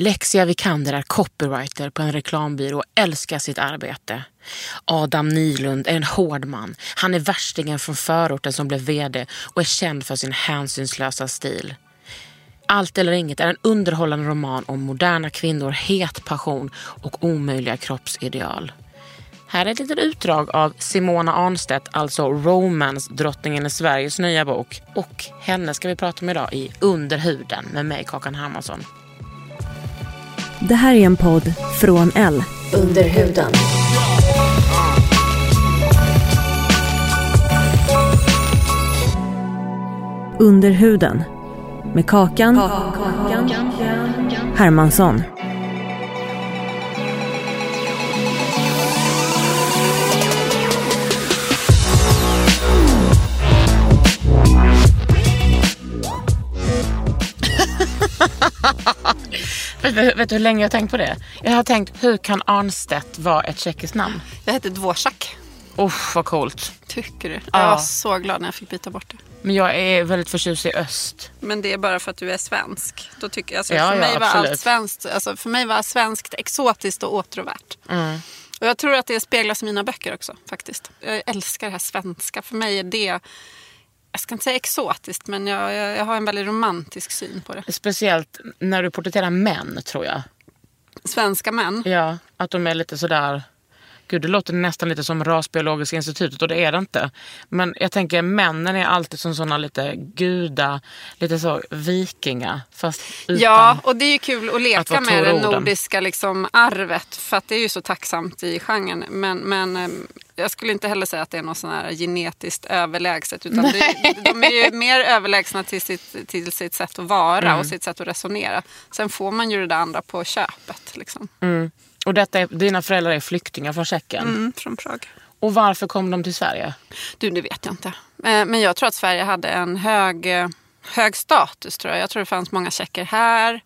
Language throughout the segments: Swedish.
Lexia Vikander är copywriter på en reklambyrå och älskar sitt arbete. Adam Nylund är en hård man. Han är värstingen från förorten som blev vd och är känd för sin hänsynslösa stil. Allt eller inget är en underhållande roman om moderna kvinnor, het passion och omöjliga kroppsideal. Här är ett litet utdrag av Simona Arnstedt, alltså romance-drottningen i Sveriges nya bok. Och henne ska vi prata om idag i Under huden med mig, Kakan Hermansson. Det här är en podd från L. Under huden. Under huden. Med Kakan, Hermansson. Vet, vet, du hur länge jag har tänkt på det? Jag har tänkt, hur kan Arnstedt vara ett tjeckiskt namn? Jag heter Dvorak. Usch, vad coolt. Tycker du? Jag Ja. var så glad när jag fick byta bort det. Men jag är väldigt förtjust i öst. Men det är bara för att du är svensk. Då tycker jag, alltså, Ja, för, ja, mig var absolut. allt svenskt, alltså, för mig var svenskt exotiskt och åtråvärt. Mm. Och jag tror att det speglas i mina böcker också faktiskt. Jag älskar det här svenska. För mig är det, jag ska inte säga exotiskt, men jag, jag, jag har en väldigt romantisk syn på det. Speciellt när du porträtterar män, tror jag. Svenska män. Ja, att de är lite sådär... Gud, det låter nästan lite som Rasbiologiska institutet och det är det inte. Men jag tänker männen är alltid som såna lite guda, lite så vikinga. Fast utan... Ja, och det är ju kul att Att leka vara med det nordiska liksom, arvet. För att det är ju så tacksamt i genren. Men, men eh, jag skulle inte heller säga att det är något sån här genetiskt överlägset. Utan det, de är ju mer överlägsna till sitt, till sitt sätt att vara Mm. och sitt sätt att resonera. Sen får man ju det där andra på köpet. Liksom. Mm. Och detta är, dina föräldrar är flyktingar från Tjeckien. Mm, från Prag. Och varför kom de till Sverige? Du, det vet jag inte. Eh, Men jag tror att Sverige hade en hög, eh, hög status. Tror jag. jag tror det fanns många tjecker här.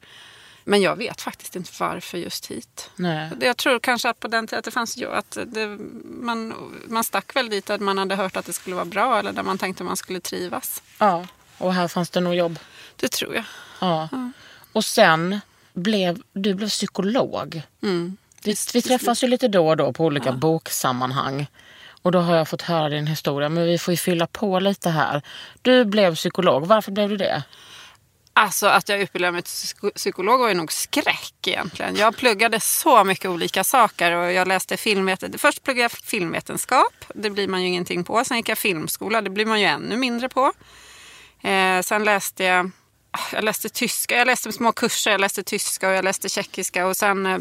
Men jag vet faktiskt inte varför just hit. Nej. Jag tror kanske att på den tiden att det fanns ju att det, man, man stack väl dit där man hade hört att det skulle vara bra eller där man tänkte man skulle trivas. Ja, och här fanns det nog jobb. Det tror jag. Ja. Och sen blev du blev psykolog. Mm. Vi, vi träffas ju lite då och då på olika boksammanhang. Och då har jag fått höra din historia. Men vi får ju fylla på lite här. Du blev psykolog. Varför blev du det? Alltså att jag utbildade mig till psyko- psykolog var ju nog skräck egentligen. Jag pluggade så mycket olika saker och jag läste filmvetenskap. Först pluggade jag filmvetenskap. Det blir man ju ingenting på. Sen gick jag filmskola. Det blir man ju ännu mindre på. Eh, sen läste jag jag läste tyska, jag läste små kurser, jag läste tyska och jag läste tjeckiska och sen, eh,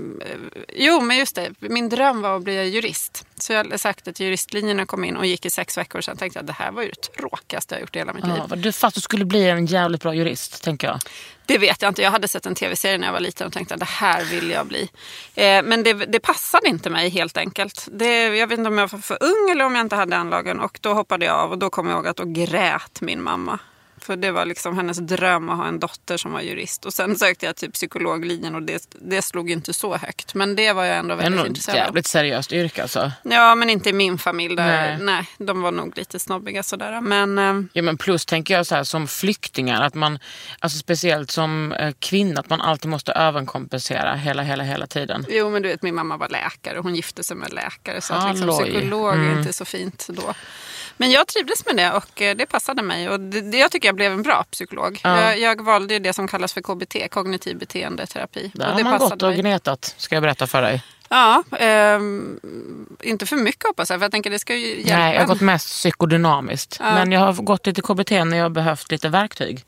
jo men just det, min dröm var att bli jurist. Så jag sökte till jag kom in och gick i sex veckor. Sen tänkte jag det här var ju det tråkigaste jag gjort i hela mitt liv. Ja, du, fast du skulle bli en jävligt bra jurist, tänker jag. Det vet jag inte. Jag hade sett en tv-serie när jag var liten och tänkte att det här vill jag bli. Eh, men det, det passade inte mig helt enkelt. Det, jag vet inte om jag var för ung eller om jag inte hade anlagen. Och då hoppade jag av och då kom jag ihåg att då grät min mamma. För det var liksom hennes dröm att ha en dotter som var jurist. Och sen sökte jag till psykologlinjen och det, det slog inte så högt. Men det var jag ändå Det är väldigt ett intresserad av. jävligt seriöst yrke alltså. Ja, men inte i min familj. Där, Nej. nej. de var nog lite snobbiga sådär. Men eh, Ja, men plus tänker jag så här som flyktingar, att man, alltså speciellt som eh, kvinna, att man alltid måste överkompensera hela, hela, hela tiden. Jo, men du vet, min mamma var läkare och hon gifte sig med läkare. Så att liksom, psykolog är Mm. inte så fint då. Men jag trivdes med det och eh, det passade mig. Och det, jag tycker jag blev en bra psykolog. Ja. Jag, jag valde det som kallas för KBT, kognitiv beteendeterapi. Där och har det man gått och gnetat, ska jag berätta för dig. Ja, ehm, inte för mycket hoppas jag. För jag tänker det ska ju hjälpa Nej, jag har gått mest psykodynamiskt. Ja. Men jag har gått lite KBT när jag har behövt lite verktyg.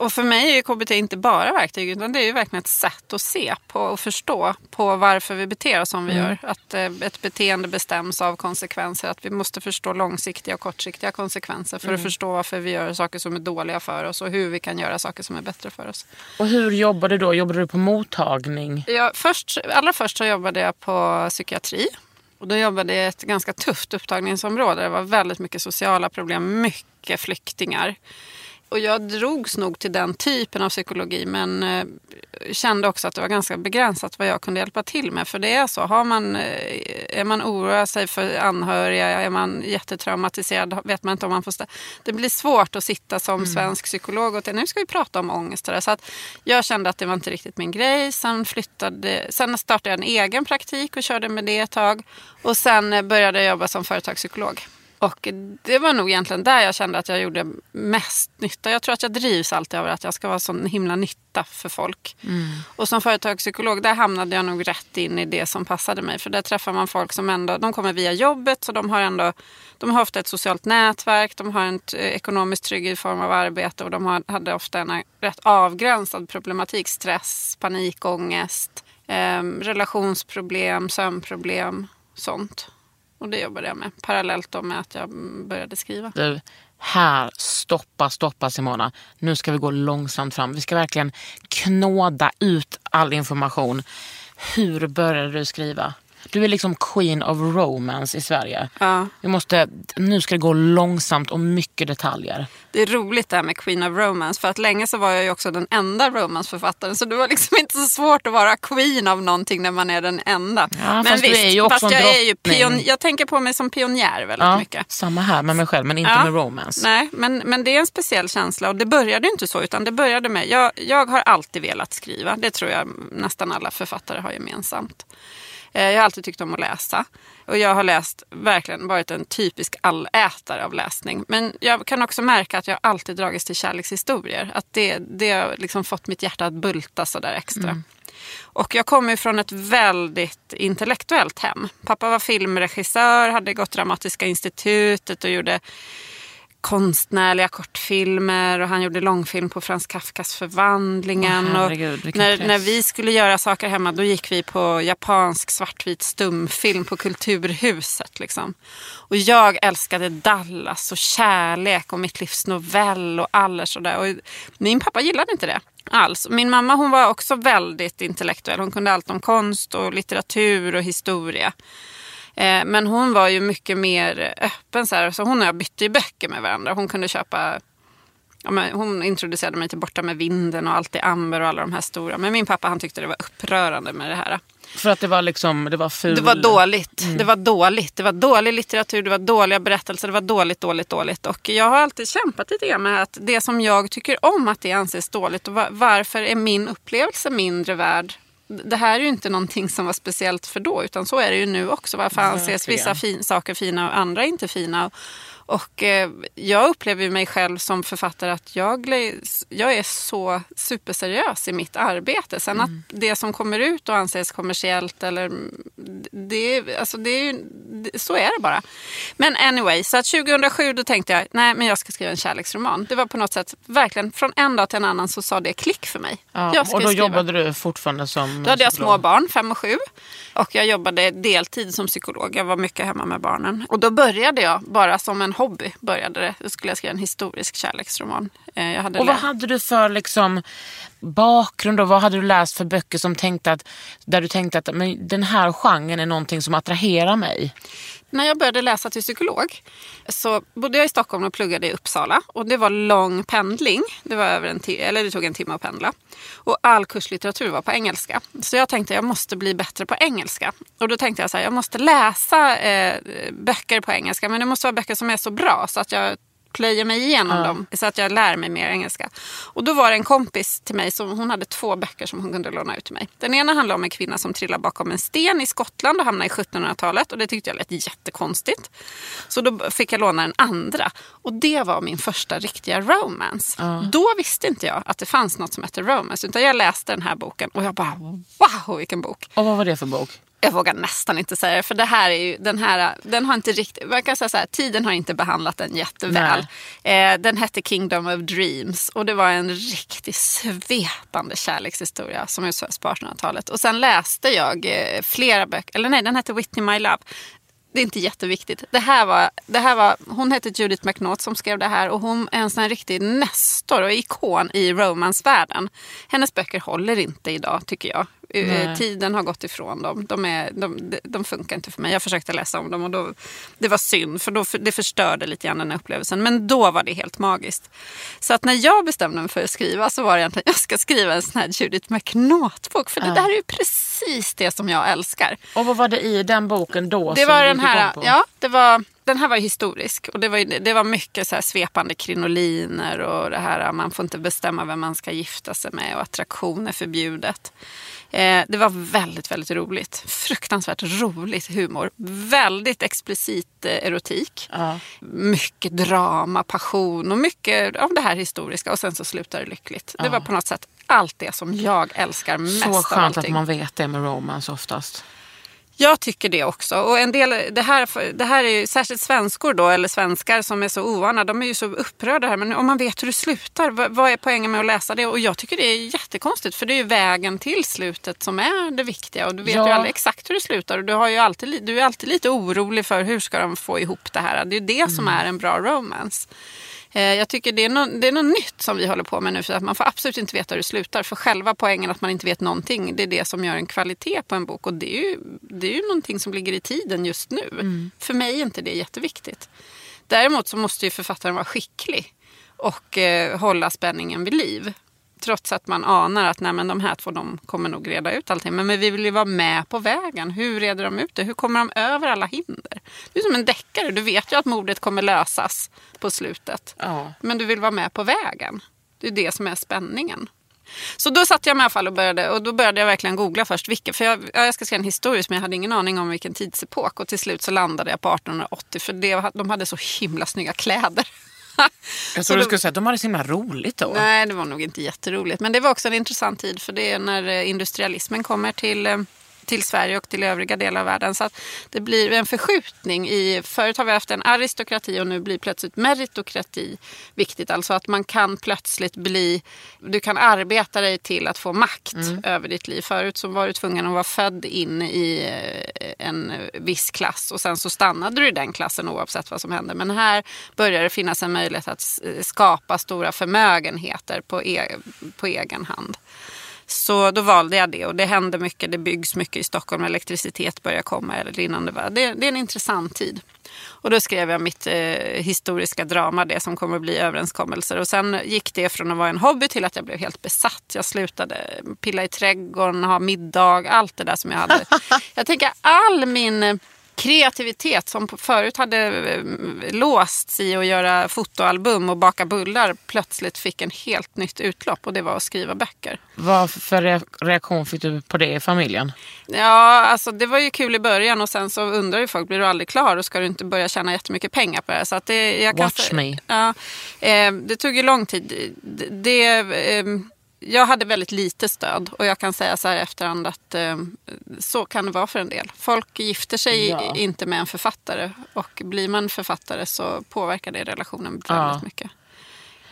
Och för mig är KBT inte bara verktyg utan det är ju verkligen ett sätt att se på och förstå på varför vi beter oss som vi gör. Att eh, ett beteende bestäms av konsekvenser. Att vi måste förstå långsiktiga och kortsiktiga konsekvenser för att förstå varför vi gör saker som är dåliga för oss och hur vi kan göra saker som är bättre för oss. Och hur jobbade du då? Jobbade du på mottagning? Jag, först, allra först så jobbade jag på psykiatri. Och då jobbade jag i ett ganska tufft upptagningsområde. Det var väldigt mycket sociala problem, mycket flyktingar. Och jag drogs nog till den typen av psykologi men eh, kände också att det var ganska begränsat vad jag kunde hjälpa till med. För det är så, har man, eh, är man oroar sig för anhöriga, är man jättetraumatiserad, vet man inte om man får Det blir svårt att sitta som svensk psykolog och till, nu ska vi prata om ångest. Så att jag kände att det var inte riktigt min grej. Sen, flyttade, sen startade jag en egen praktik och körde med det ett tag. Och sen eh, började jag jobba som företagspsykolog. Och det var nog egentligen där jag kände att jag gjorde mest nytta. Jag tror att jag drivs alltid av att jag ska vara sån himla nytta för folk. Och som företagspsykolog där hamnade jag nog rätt in i det som passade mig. För där träffar man folk som ändå, de kommer via jobbet så de har ändå, de har ofta ett socialt nätverk, de har en eh, ekonomisk trygghet i form av arbete och de har, hade ofta en rätt avgränsad problematik. Stress, panikångest, eh, relationsproblem, sömnproblem, sånt. Och det jobbade jag med parallellt då med att jag började skriva. Du, här, stoppa, stoppa Simona. Nu ska vi gå långsamt fram. Vi ska verkligen knåda ut all information. Hur började du skriva? Du är liksom queen of romance i Sverige. Ja. Vi måste, nu ska det gå långsamt och mycket detaljer. Det är roligt det här med Queen of Romance för att länge så var jag ju också den enda romanceförfattaren så det var liksom inte så svårt att vara queen av någonting när man är den enda. Ja, fast du är ju också fast jag, är ju pion, jag tänker på mig som pionjär väldigt Ja, mycket. samma här med mig själv men inte Ja. med romance. Nej, men, men det är en speciell känsla och det började inte så utan det började med, jag, jag har alltid velat skriva, det tror jag nästan alla författare har gemensamt. Eh, Jag har alltid tyckt om att läsa och jag har läst, verkligen varit en typisk allätare av läsning. Men jag kan också märka att jag alltid dragits till kärlekshistorier. Att det, det har liksom fått mitt hjärta att bulta sådär extra. Och jag kommer från ett väldigt intellektuellt hem. Pappa var filmregissör, hade gått Dramatiska institutet och gjorde konstnärliga kortfilmer och han gjorde långfilm på Frans Kafkas Förvandlingen. Åh, herregud, och när, press. när vi skulle göra saker hemma då gick vi på japansk svartvit stumfilm på Kulturhuset. Liksom. Och jag älskade Dallas och kärlek och mitt livs novell och Allers och där. Och min pappa gillade inte det alls. Min mamma hon var också väldigt intellektuell. Hon kunde allt om konst och litteratur och historia. Eh, Men hon var ju mycket mer öppen. Så, här. så hon och jag bytte ju böcker med varandra. Hon kunde köpa Ja, men hon introducerade mig till Borta med vinden och Allt i amber och alla de här stora. Men min pappa han tyckte det var upprörande med det här. För att det var liksom, det var ful. Det var dåligt. Det var dåligt. Det var dålig litteratur, det var dåliga berättelser, det var dåligt, dåligt, dåligt. Och jag har alltid kämpat lite grann med att det som jag tycker om att det anses dåligt och va- varför är min upplevelse mindre värd? Det här är ju inte någonting som var speciellt för då utan så är det ju nu också. Varför anses vissa fin- saker fina och andra inte fina? Och, eh, jag upplever mig själv som författare att jag, jag är så superseriös i mitt arbete. Sen att det som kommer ut och anses kommersiellt eller det, alltså det är ju, så är det bara. Men anyway, så att 2007 då tänkte jag nej men jag ska skriva en kärleksroman. Det var på något sätt verkligen från en dag till en annan så sa det klick för mig. Ja, och då skriva. jobbade du fortfarande som Då hade jag små barn, fem och sju. Och jag jobbade deltid som psykolog. Jag var mycket hemma med barnen. Och då började jag, bara som en hobby, började det. Då skulle jag skriva en historisk kärleksroman. Eh, Och vad hade du för liksom, bakgrund och vad hade du läst för böcker som tänkte att, där du tänkte att men den här genren är någonting som attraherar mig? När jag började läsa till psykolog så bodde jag i Stockholm och pluggade i Uppsala. Och det var lång pendling. Det, var över en eller det tog en timme att pendla. Och all kurslitteratur var på engelska. Så jag tänkte jag måste bli bättre på engelska. Och då tänkte jag så här, jag måste läsa eh, böcker på engelska. Men det måste vara böcker som är så bra så att jag plöjer mig igenom dem så att jag lär mig mer engelska. Och då var det en kompis till mig som hon hade två böcker som hon kunde låna ut till mig. Den ena handlade om en kvinna som trillar bakom en sten i Skottland och hamnar i 1700-talet och det tyckte jag lät jättekonstigt. Så då fick jag låna den andra och det var min första riktiga romance. Då visste inte jag att det fanns något som hette romance utan jag läste den här boken och jag bara wow vilken bok. Och vad var det för bok? Jag vågar nästan inte säga det, för det här är ju, den här, den har inte riktigt, man kan säga så här, tiden har inte behandlat den jätteväl. Eh, den hette Kingdom of Dreams och det var en riktigt svepande kärlekshistoria som utspelas på 1800-talet. Och sen läste jag eh, flera böcker, eller nej, den hette Whitney My Love. Det är inte jätteviktigt. Det här var, det här var, hon hette Judith McNaught som skrev det här och hon är en sån riktig nestor och ikon i romansvärlden. Hennes böcker håller inte idag tycker jag. Eh, Nej. Tiden har gått ifrån dem. De, är, de, de, funkar inte för mig. Jag försökte läsa om dem och då, det var synd för då, det förstörde lite grann den här upplevelsen. Men då var det helt magiskt. Så att när jag bestämde mig för att skriva så var det egentligen jag ska skriva en sån här Judith McNaught-bok. För det där är ju precis det som jag älskar. Och vad var det i den boken då Det var den här, ja, det var, den här var historisk och det var, det var mycket så här svepande krinoliner och det här man får inte bestämma vem man ska gifta sig med och attraktion är förbjudet. Eh, det var väldigt, väldigt roligt. Fruktansvärt roligt humor. Väldigt explicit eh, erotik. Ja. Mycket drama, passion och mycket av det här historiska och sen så slutar det lyckligt. Det var på något sätt allt det som jag älskar mest Så skönt att man vet det med romance oftast. Jag tycker det också. Och en del, det, här, det här är ju särskilt svenskor då, eller svenskar som är så ovana. De är ju så upprörda här. Men om man vet hur det slutar, vad, vad är poängen med att läsa det? Och jag tycker det är jättekonstigt. För det är ju vägen till slutet som är det viktiga. Och du vet Ja. ju aldrig exakt hur det slutar. Och du, har ju alltid, du är alltid lite orolig för hur ska de få ihop det här. Det är ju det som är en bra romance. Eh, Jag tycker det är, något, det är något nytt som vi håller på med nu. För att man får absolut inte veta hur det slutar. För själva poängen att man inte vet någonting, det är det som gör en kvalitet på en bok. Och det är ju, det är ju någonting som ligger i tiden just nu. För mig är inte det jätteviktigt. Däremot så måste ju författaren vara skicklig och eh, hålla spänningen vid liv. Trots att man anar att nej, men de här två de kommer nog reda ut allting. Men, men vi vill ju vara med på vägen. Hur reder de ut det? Hur kommer de över alla hinder? Det är som en deckare. Du vet ju att mordet kommer lösas på slutet. Ja. Men du vill vara med på vägen. Det är det som är spänningen. Så då satt jag med fall och började, och då började jag verkligen googla först. Vilka, för jag, ja, jag ska skriva en historisk men jag hade ingen aning om vilken tidsepok. Och till slut så landade jag på 1880 för det, de hade så himla snygga kläder. Jag trodde du skulle säga att de hade så himla roligt då. Nej, det var nog inte jätteroligt. Men det var också en intressant tid för det är när eh, industrialismen kommer till, eh, till Sverige och till övriga delar av världen. Så att det blir en förskjutning. i Förut har vi haft en aristokrati och nu blir plötsligt meritokrati viktigt. Alltså att man kan plötsligt bli... Du kan arbeta dig till att få makt över ditt liv. Förut så var du tvungen att vara född in i eh, en viss klass och sen så stannade du i den klassen oavsett vad som hände. Men här börjar det finnas en möjlighet att skapa stora förmögenheter på, e- på egen hand. Så då valde jag det och det händer mycket. Det byggs mycket i Stockholm. Elektricitet börjar komma eller innan det. Det, det är en intressant tid. Och då skrev jag mitt eh, historiska drama, det som kommer att bli överenskommelser. Och sen gick det från att vara en hobby till att jag blev helt besatt. Jag slutade pilla i trädgården, ha middag, allt det där som jag hade. jag tänker all min kreativitet som förut hade eh, låsts i att göra fotoalbum och baka bullar plötsligt fick en helt nytt utlopp och det var att skriva böcker. Vad för re- reaktion fick du på det i familjen? Ja, alltså det var ju kul i början och sen så undrar ju folk, blir du aldrig klar och ska du inte börja tjäna jättemycket pengar på det? Så att det jag Watch me. Ja, eh, det tog ju lång tid. Det, det, eh, jag hade väldigt lite stöd och jag kan säga så här i efterhand att eh, så kan det vara för en del. Folk gifter sig Ja. inte med en författare och blir man författare så påverkar det relationen väldigt Ja. mycket.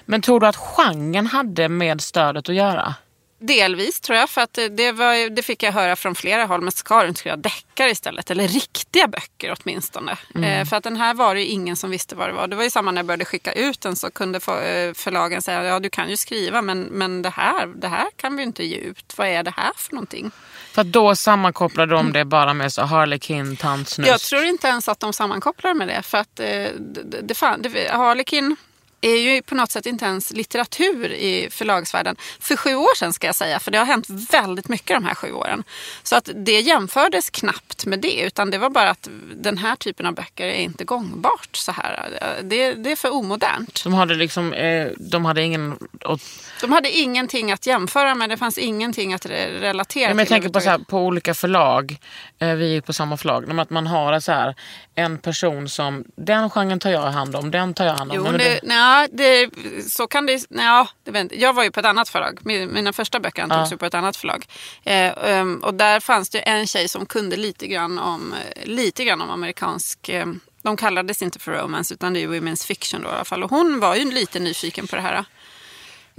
Men tror du att genren hade med stödet att göra? Delvis tror jag, för att det- var, det fick jag höra från flera håll. Men ska du inte skriva deckare istället? Eller riktiga böcker åtminstone. Eh, för att den här var det ju ingen som visste vad det var. Det var ju samma när jag började skicka ut den så kunde eh, förlagen säga ja du kan ju skriva men, men det, här, det här kan vi ju inte ge ut. Vad är det här för någonting? För då sammankopplade de det bara med så Harlequin, tantsnusk. Jag tror inte ens att de sammankopplar med det. För att eh, det, det, det, Harlekin är ju på något sätt inte ens litteratur i förlagsvärlden. För sju år sedan ska jag säga, för det har hänt väldigt mycket de här sju åren. Så att det jämfördes knappt med det, utan det var bara att den här typen av böcker är inte gångbart så här. Det, det är för omodernt. De hade liksom, eh, de hade ingen... De hade ingenting att jämföra med, det fanns ingenting att relatera ja, men jag tänker på, så här, på olika förlag, eh, vi är på samma förlag, att man har så här, en person som, den genren tar jag hand om, den tar jag hand om. Jo, det, nej, det, så kan det, nej, det vet, jag var ju på ett annat förlag, mina första böcker antogs ja. på ett annat förlag. Eh, um, och där fanns det en tjej som kunde lite grann om, lite grann om amerikansk eh, de kallades inte för romance utan det är women's fiction då i alla fall. Och hon var ju lite nyfiken på det här.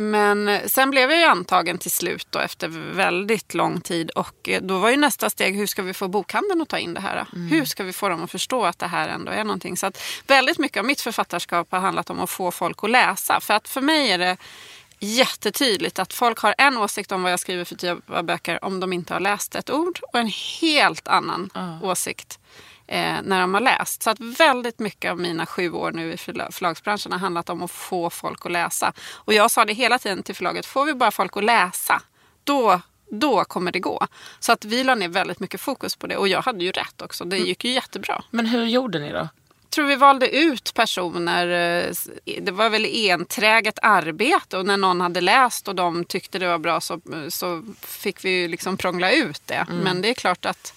Men sen blev jag ju antagen till slut då, efter väldigt lång tid och då var ju nästa steg hur ska vi få bokhandeln att ta in det här? Mm. Hur ska vi få dem att förstå att det här ändå är någonting? Så att väldigt mycket av mitt författarskap har handlat om att få folk att läsa. För att för mig är det jättetydligt att folk har en åsikt om vad jag skriver för typ av böcker om de inte har läst ett ord och en helt annan mm. åsikt eh, när de har läst. Så att väldigt mycket av mina sju år nu i förlagsbranschen har handlat om att få folk att läsa. Och jag sa det hela tiden till förlaget, får vi bara folk att läsa, då då kommer det gå. Så att vi la ner väldigt mycket fokus på det och jag hade ju rätt också. Det gick ju jättebra. Men hur gjorde ni då? Tror vi valde ut personer. Eh, det var väl enträget arbete och när någon hade läst och de tyckte det var bra så, så fick vi liksom prångla ut det. Mm. Men det är klart att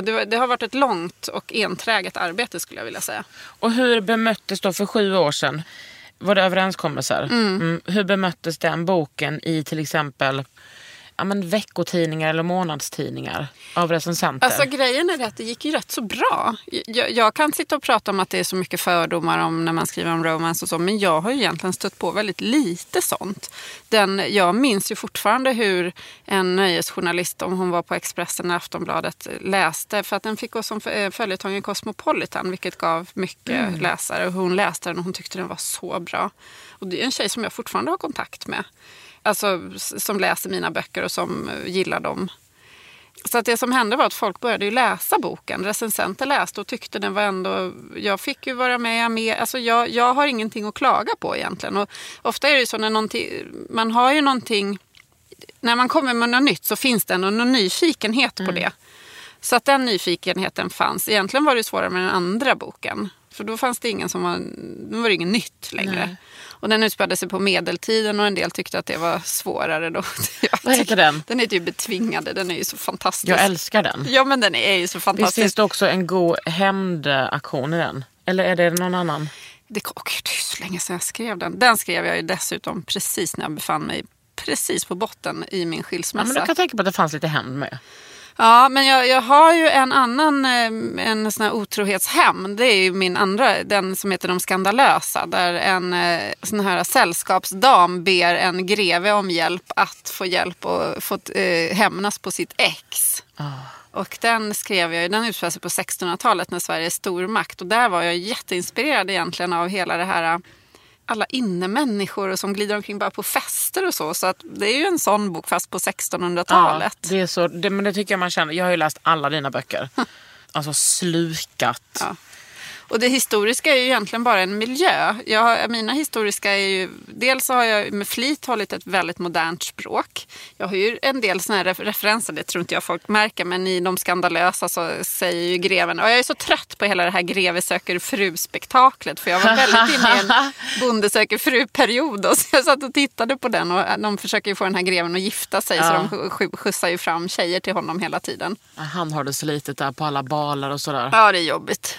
det, det, har varit ett långt och enträget arbete skulle jag vilja säga. Och hur bemöttes då för sju år sedan? Var det överenskommelser? Mm. Mm. Hur bemöttes den boken i till exempel ja, men veckotidningar eller månadstidningar av recensenter? Alltså grejen är att det gick ju rätt så bra. Jag, jag, kan sitta och prata om att det är så mycket fördomar om när man skriver om romance och så, men jag har ju egentligen stött på väldigt lite sånt. Den, jag minns ju fortfarande hur en nöjesjournalist, om hon var på Expressen eller Aftonbladet, läste, för att den fick gå som eh, följetong i Cosmopolitan, vilket gav mycket mm. läsare. Och hon läste den och hon tyckte den var så bra. Och det är en tjej som jag fortfarande har kontakt med. Alltså som läser mina böcker och som eh, gillar dem. Så att det som hände var att folk började läsa boken. Recensenter läste och tyckte den var ändå... Jag fick ju vara med. med alltså jag, jag har ingenting att klaga på egentligen. Och ofta är det så när man har ju någonting... När man kommer med något nytt så finns det en, någon nyfikenhet på mm. det. Så att den nyfikenheten fanns. Egentligen var det svårare med den andra boken. För då fanns det ingen som var, då var det inget nytt längre. Nej. Och den utspelade sig på medeltiden och en del tyckte att det var svårare då. Vad heter den? Den heter ju Betvingade, den är ju så fantastisk. Jag älskar den. Ja men den är ju så fantastisk. Visst finns det också en god hämndaktion i den? Eller är det någon annan? Det, oh, det är så länge sedan jag skrev den. Den skrev jag ju dessutom precis när jag befann mig precis på botten i min skilsmässa. Ja, men du kan tänka på att det fanns lite hämnd med. Ja, men jag, jag har ju en annan eh, en sån här otrohetshämnd. Det är ju min andra, den som heter De skandalösa. Där en eh, sån här sällskapsdam ber en greve om hjälp att få hjälp och få eh, hämnas på sitt ex. Oh. Och den skrev jag, den utspelade sig på 1600-talet när Sverige är stormakt. Och där var jag jätteinspirerad egentligen av hela det här alla innemänniskor som glider omkring bara på fester och så. Så att det är ju en sån bok fast på 1600-talet. Ja, det, är så, det, men det tycker jag man känner. Jag har ju läst alla dina böcker. alltså slukat. Ja. Och det historiska är ju egentligen bara en miljö. Jag, mina historiska är ju, dels har jag med flit hållit ett väldigt modernt språk. Jag har ju en del såna här referenser, det tror inte jag folk märker, men i De skandalösa så säger ju greven, och jag är så trött på hela det här greve söker fru-spektaklet, för jag var väldigt inne i en bonde söker fru-period. Så jag satt och tittade på den och de försöker ju få den här greven att gifta sig, ja. så de skjutsar ju fram tjejer till honom hela tiden. Han har det så litet där på alla balar och sådär. Ja, det är jobbigt.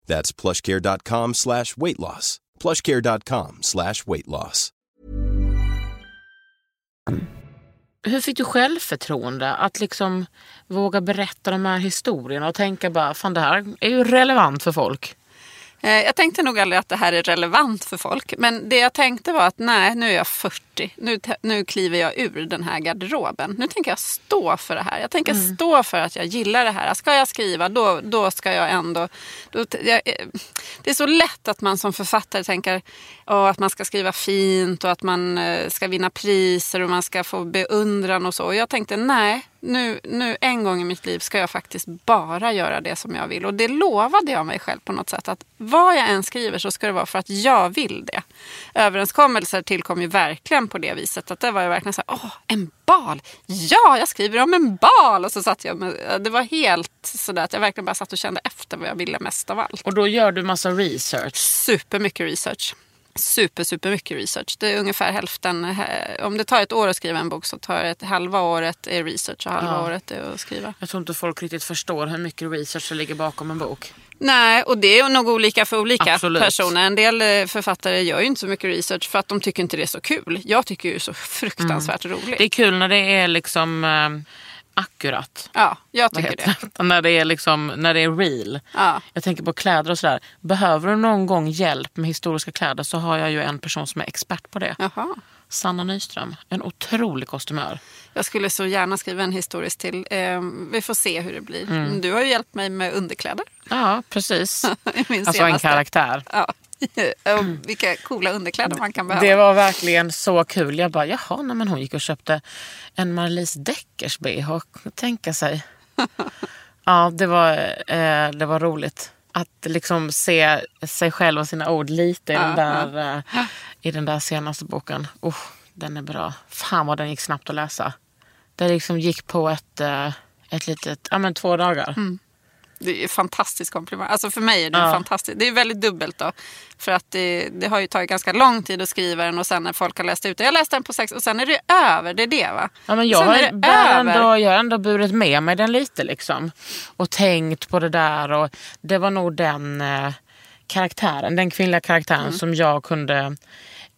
That's plushcare.com slash weight loss. plushcare.com slash weight loss. Hur fick du självförtroende att liksom våga berätta de här historierna och tänka bara, fan det här är ju relevant för folk? Eh, Jag tänkte nog aldrig att det här är relevant för folk. Men det jag tänkte var att nej, nu är jag 40. Nu, te- nu kliver jag ur den här garderoben. Nu tänker jag stå för det här. Jag tänker stå för att jag gillar det här. Ska jag skriva, då, då ska jag ändå... Då, jag, eh, det är så lätt att man som författare tänker åh, att man ska skriva fint och att man eh, ska vinna priser och man ska få beundran och så. Och jag tänkte nej, nu, nu en gång i mitt liv ska jag faktiskt bara göra det som jag vill. Och det lovade jag mig själv på något sätt. Att vad jag än skriver så ska det vara för att jag vill det. Överenskommelser tillkom ju verkligen på det viset. Att det var ju verkligen så här, åh, en bal! Ja, jag skriver om en bal! Och så satt jag med, det var helt sådär att jag verkligen bara satt och kände efter vad jag ville mest av allt. Och då gör du massa research. Supermycket research. Super, super mycket research. Det är ungefär hälften. eh, Om det tar ett år att skriva en bok så tar ett halva året är research och halva Ja. året är att skriva. Jag tror inte folk riktigt förstår hur mycket research det ligger bakom en bok. Nej, och det är nog olika för olika Absolut. personer. En del eh, författare gör ju inte så mycket research för att de tycker inte det är så kul. Jag tycker ju det är så fruktansvärt roligt. Det är kul när det är liksom eh, akkurat. Ja, jag tycker det. det? när, det är liksom, när det är real. Ja. Jag tänker på kläder och sådär. Behöver du någon gång hjälp med historiska kläder så har jag ju en person som är expert på det. Jaha. Sanna Nyström. En otrolig kostumör. Jag skulle så gärna skriva en historisk till. Eh, vi får se hur det blir. Mm. Du har ju hjälpt mig med underkläder. Ja, precis. Alltså en karaktär. Ja. och vilka coola underkläder man kan behöva. Det var verkligen så kul. Jag bara, jaha, nej, men hon gick och köpte en Marlies Deckers bh. Tänka sig. Ja, det var, eh, det var roligt. Att liksom se sig själv och sina ord lite i, den, där, eh, i den där senaste boken. Oh, den är bra. Fan vad den gick snabbt att läsa. Det liksom gick på ett, eh, ett litet, ja men två dagar. Det är fantastisk komplimang. Alltså för mig är det Ja. fantastiskt. Det är väldigt dubbelt då. För att det, det har ju tagit ganska lång tid att skriva den och sen när folk har läst ut det. Jag läste den på sex och sen är det över. Det är det va? Ja, men jag, sen har, är ändå, jag har ändå burit med mig den lite liksom. Och tänkt på det där. Och det var nog den eh, karaktären, den kvinnliga karaktären Mm. som jag kunde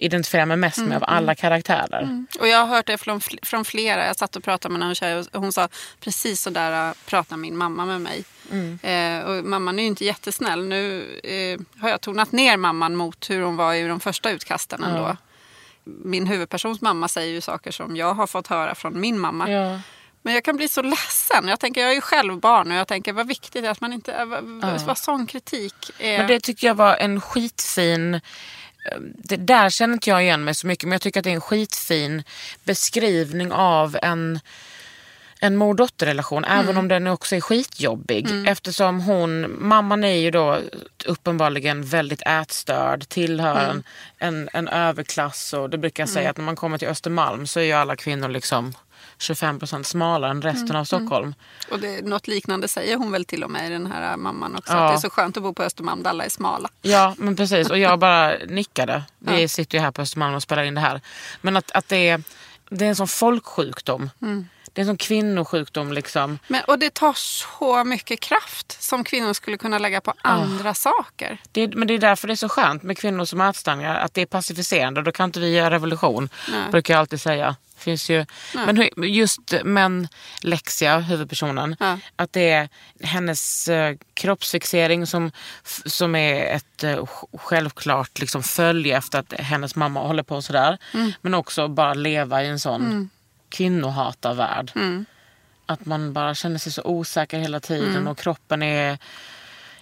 identifiera mig mest med av alla karaktärer. Och jag har hört det från, från flera. Jag satt och pratade med någon tjej och hon sa precis så där äh, pratar min mamma med mig. Mm. Eh, och mamman är ju inte jättesnäll. Nu eh, har jag tonat ner mamman mot hur hon var i de första utkasten ändå. Min huvudpersons mamma säger ju saker som jag har fått höra från min mamma. Ja. Men jag kan bli så ledsen. Jag tänker, jag är ju själv barn och jag tänker vad viktigt det är att man inte, äh, vad, vad sån kritik är. Men det tycker jag var en skitfin... Det där känner inte jag igen mig så mycket men jag tycker att det är en skitfin beskrivning av en, en mor-dotter-relation. Även om den också är skitjobbig. Eftersom hon, mamman är ju då uppenbarligen väldigt ätstörd, tillhör en, en, en överklass och det brukar jag säga att när man kommer till Östermalm så är ju alla kvinnor liksom 25% smalare än resten av Stockholm. Och det, något liknande säger hon väl till och med i den här mamman också. Ja. Att det är så skönt att bo på Östermalm där alla är smala. Ja, men precis. Och jag bara nickade. Vi sitter ju här på Östermalm och spelar in det här. Men att, att det, är, det är en sån folksjukdom. Det är en sån kvinnosjukdom liksom. Men, och det tar så mycket kraft som kvinnor skulle kunna lägga på andra saker. Det, men det är därför det är så skönt med kvinnor som ätstörningar. Att det är pacificerande. Då kan inte vi göra revolution. Brukar jag alltid säga. Finns ju, men hur- just men Lexia, huvudpersonen, Ja. att det är hennes eh, kroppsfixering som, som är ett eh, sj- självklart liksom, följe efter att hennes mamma håller på sådär. Men också bara leva i en sån kvinnohatarvärld. Att man bara känner sig så osäker hela tiden och kroppen är...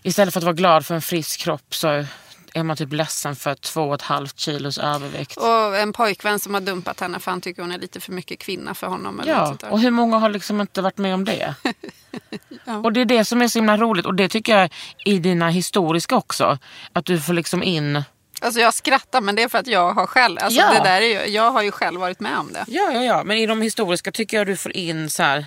Istället för att vara glad för en frisk kropp så är man typ ledsen för två och ett halvt kilos övervikt. Och en pojkvän som har dumpat henne för han tycker hon är lite för mycket kvinna för honom. Eller Ja, och hur många har liksom inte varit med om det? Och det är det som är så himla roligt och det tycker jag i dina historiska också. Att du får liksom in... Alltså jag skrattar men det är för att jag har själv, alltså Ja. det där är ju, jag har ju själv varit med om det. Ja, ja, ja. Men i de historiska tycker jag du får in så här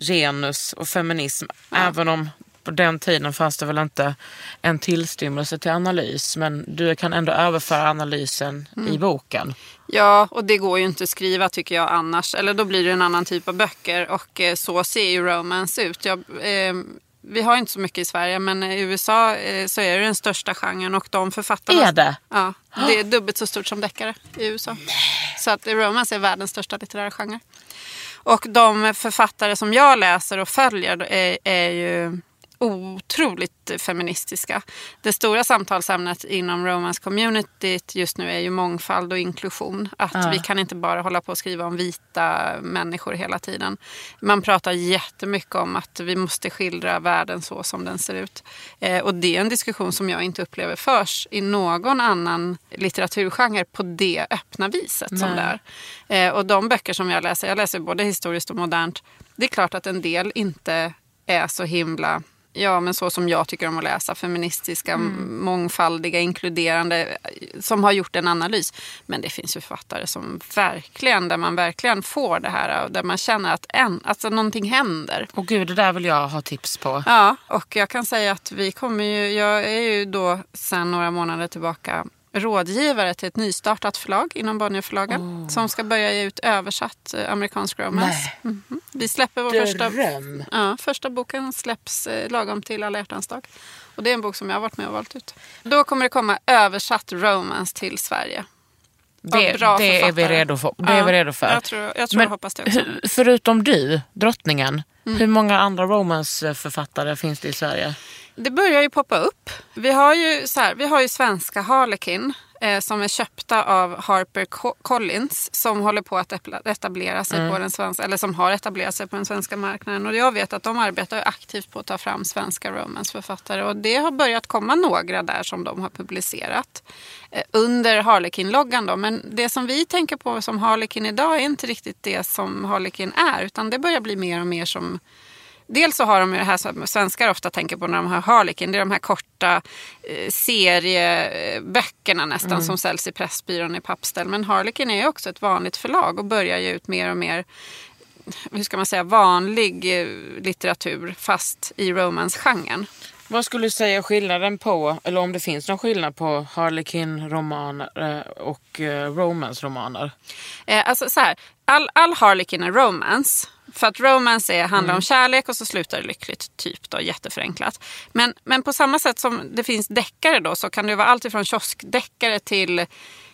genus och feminism. Även om på den tiden fanns det väl inte en tillstymmelse till analys. Men du kan ändå överföra analysen Mm. i boken. Ja, och det går ju inte att skriva tycker jag annars. Eller då blir det en annan typ av böcker och eh, så ser ju romance ut. Jag, eh, vi har inte så mycket i Sverige men i USA eh, så är det den största genren och de författarna... Är det? Ja, det är dubbelt så stort som deckare i USA. Så att romance är världens största litterära genre. Och de författare som jag läser och följer är, är ju otroligt feministiska. Det stora samtalsämnet inom romance-communityt just nu är ju mångfald och inklusion. Att vi kan inte bara hålla på och skriva om vita människor hela tiden. Man pratar jättemycket om att vi måste skildra världen så som den ser ut. Eh, och det är en diskussion som jag inte upplever förs i någon annan litteraturgenre på det öppna viset som det är. Eh, och de böcker som jag läser, jag läser både historiskt och modernt. Det är klart att en del inte är så himla Ja, men så som jag tycker om att läsa. Feministiska, mångfaldiga, inkluderande. Som har gjort en analys. Men det finns ju författare som verkligen, där man verkligen får det här. och Där man känner att en, alltså någonting händer. Och gud, det där vill jag ha tips på. Ja, och jag kan säga att vi kommer ju, jag är ju då sedan några månader tillbaka rådgivare till ett nystartat förlag inom Bonnierförlagen som ska börja ge ut översatt eh, amerikansk romance. Nej. Mhm. Vi släpper vår första, ja, första boken släpps eh, lagom till alla hjärtans dag. Och det är en bok som jag har varit med och valt ut. Då kommer det komma översatt romance till Sverige. Det, bra det är vi författare. redo för. Det är Ja, vi redo för. Jag tror, jag tror Men hoppas det också. hur- förutom du, drottningen, Mm. hur många andra romanceförfattare finns det i Sverige? Det börjar ju poppa upp. Vi har ju, så här, vi har ju svenska Harlequin eh, som är köpta av Harper Co- Collins som håller på att etablera sig på den svenska, eller som har etablerat sig på den svenska marknaden. Och jag vet att de arbetar aktivt på att ta fram svenska romanceförfattare och det har börjat komma några där som de har publicerat eh, under Harlequin-loggan. Då. Men det som vi tänker på som Harlequin idag är inte riktigt det som Harlequin är utan det börjar bli mer och mer som Dels så har de ju det här som svenskar ofta tänker på när de har Harlequin. Det är de här korta eh, serieböckerna nästan som säljs i Pressbyrån i pappställ. Men Harlequin är ju också ett vanligt förlag och börjar ge ut mer och mer hur ska man säga, vanlig eh, litteratur fast i romance-genren. Vad skulle du säga skillnaden på, eller om det finns någon skillnad på Harlequin-romaner eh, och romance-romaner? Eh, alltså så här, all, all Harlequin är romance. För att romance är, handlar om kärlek och så slutar det lyckligt, typ då, jätteförenklat. Men, men på samma sätt som det finns deckare då så kan det vara allt ifrån kioskdeckare till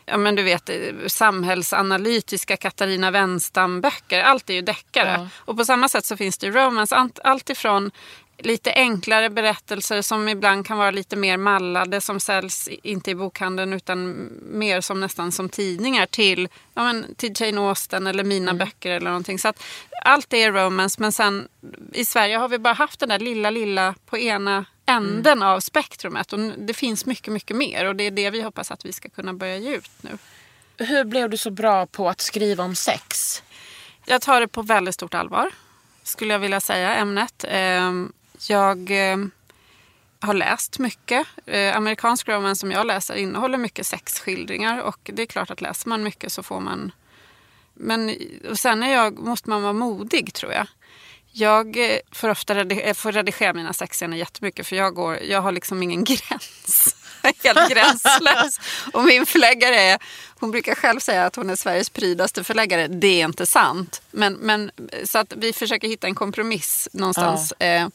ja, men du vet, eh, samhällsanalytiska Katarina Wenstam-böcker. Allt är ju deckare. Och på samma sätt så finns det romance. Allt ifrån lite enklare berättelser som ibland kan vara lite mer mallade som säljs inte i bokhandeln utan mer som nästan som tidningar till, ja, men, till Jane Austen eller mina böcker eller någonting. Så att allt är romance men sen i Sverige har vi bara haft den där lilla, lilla på ena änden av spektrumet och det finns mycket, mycket mer och det är det vi hoppas att vi ska kunna börja ge ut nu. Hur blev du så bra på att skriva om sex? Jag tar det på väldigt stort allvar, skulle jag vilja säga, ämnet. Jag eh, har läst mycket. Eh, Amerikansk romance som jag läser innehåller mycket sexskildringar och det är klart att läser man mycket så får man... Men och sen är jag, måste man vara modig tror jag. Jag eh, får ofta redigera, får redigera mina sexscener jättemycket för jag, går, jag har liksom ingen gräns. Helt gränslös. Och min förläggare är, hon brukar själv säga att hon är Sveriges prydaste förläggare. Det är inte sant. Men, men, så att vi försöker hitta en kompromiss någonstans. Eh,